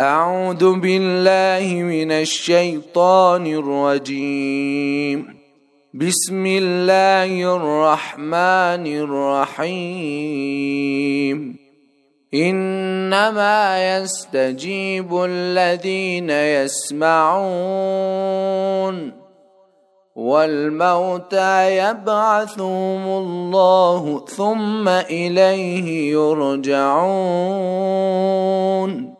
أعوذ بالله من الشيطان الرجيم. بسم الله الرحمن الرحيم. إنما يستجيب الذين يسمعون. والموتى يبعثهم الله ثم إليه يرجعون.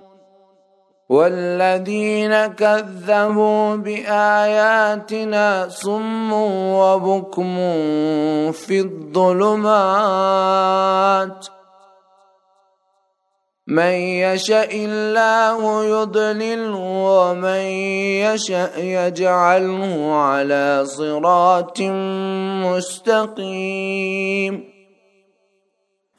والذين كذبوا بآياتنا صم وبكم في الظلمات. من يشاء الله يضلل ومن يشاء يجعله على صراط مستقيم.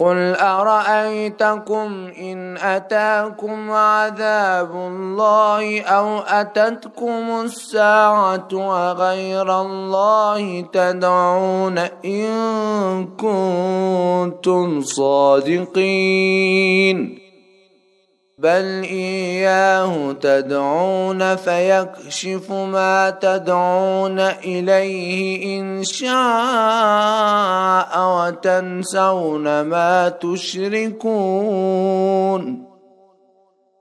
قل ارايتكم ان اتاكم عذاب الله أو اتتكم الساعة وغير الله تدعون ان كنتم صادقين بل اياه تدعون فيكشف ما تدعون اليه ان شاء وتنسون ما تشركون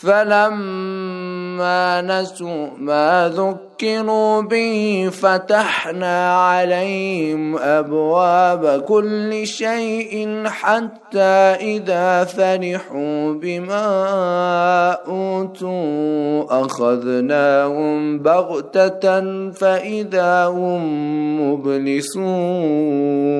فلما نسوا ما ذكروا به فتحنا عليهم أبواب كل شيء حتى إذا فرحوا بما أوتوا أخذناهم بغتة فإذا هم مبلسون.